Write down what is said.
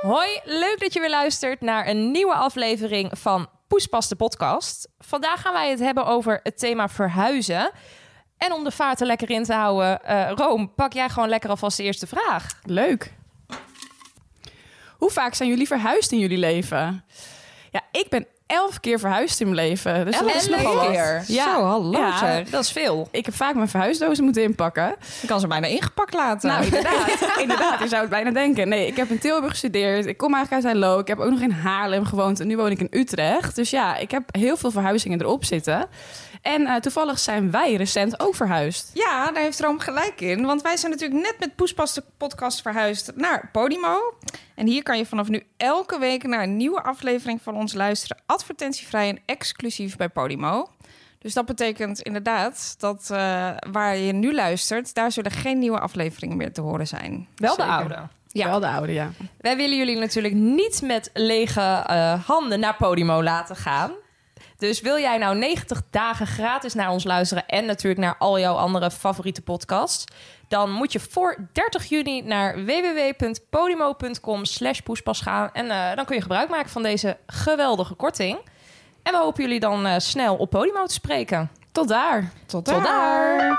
Hoi, leuk dat je weer luistert naar een nieuwe aflevering van Poespas de podcast. Vandaag gaan wij het hebben over het thema verhuizen. En om de vaart er lekker in te houden, eh Room, pak jij gewoon lekker alvast de eerste vraag. Leuk. Hoe vaak zijn jullie verhuisd in jullie leven? Ja, ik ben elf keer verhuisd in mijn leven. Dus dat is nogal keer. Ja. Zo, hallo Ja. zeg. Dat is veel. Ik heb vaak mijn verhuisdozen moeten inpakken. Ik kan ze bijna ingepakt laten. Nou, inderdaad. inderdaad, je zou het bijna denken. Nee, ik heb in Tilburg gestudeerd. Ik kom eigenlijk uit Heilo. Ik heb ook nog in Haarlem gewoond. En nu woon ik in Utrecht. Dus ja, ik heb heel veel verhuizingen erop zitten. En eh, toevallig zijn wij recent ook verhuisd. Ja, daar heeft Room gelijk in. Want wij zijn natuurlijk net met Poespas de podcast verhuisd naar Podimo. En hier kan je vanaf nu elke week naar een nieuwe aflevering van ons luisteren. Advertentievrij en exclusief bij Podimo. Dus dat betekent inderdaad dat eh, waar je nu luistert... daar zullen geen nieuwe afleveringen meer te horen zijn. Wel de Zeker. oude. Ja. Wel de oude, ja. Wij willen jullie natuurlijk niet met lege eh, handen naar Podimo laten gaan. Dus wil jij nou 90 dagen gratis naar ons luisteren en natuurlijk naar al jouw andere favoriete podcasts, dan moet je voor 30 juni naar www.podimo.com slash poespas gaan en eh, dan kun je gebruik maken van deze geweldige korting. En we hopen jullie dan eh, snel op Podimo te spreken. Tot daar. Tot Tot daar!